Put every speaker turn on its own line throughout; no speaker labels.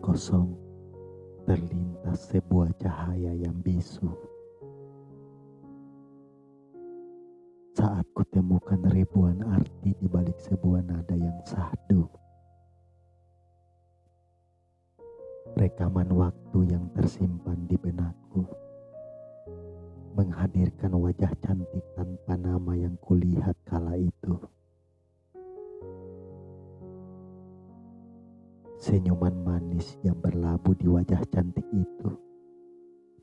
kosong terlintas sebuah cahaya yang bisu. Saat kutemukan ribuan arti di balik sebuah nada yang sahdu. Rekaman waktu yang tersimpan di benakku menghadirkan wajah cantik tanpa nama yang kulihat kala itu. Senyuman manis yang berlabuh di wajah cantik itu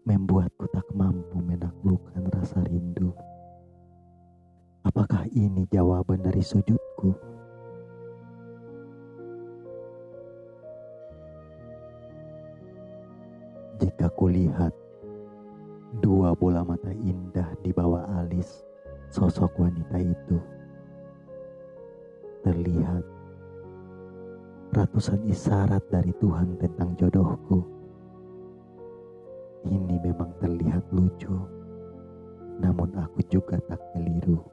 membuatku tak mampu menaklukkan rasa rindu. Apakah ini jawaban dari sujudku? Jika kulihat dua bola mata indah di bawah alis sosok wanita itu, ratusan isyarat dari Tuhan tentang jodohku. Ini memang terlihat lucu, namun aku juga tak keliru.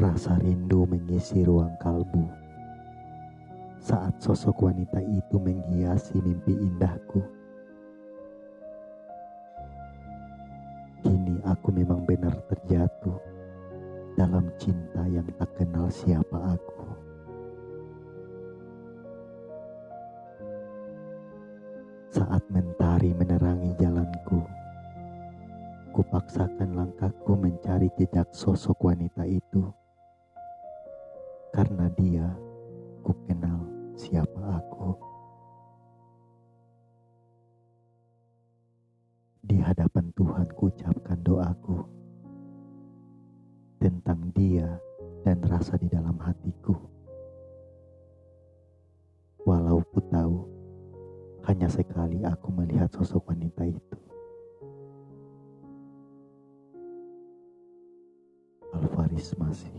Rasa rindu mengisi ruang kalbu saat sosok wanita itu menghiasi mimpi indahku. Kini aku memang benar terjatuh dalam cinta yang tak kenal siapa aku. Saat mentari menerangi jalanku, kupaksakan langkahku mencari jejak sosok wanita itu. Karena dia, ku kenal siapa aku. Di hadapan Tuhan ku ucapkan doaku tentang dia dan rasa di dalam hatiku. Walau ku tahu hanya sekali aku melihat sosok wanita itu. Alvaris masih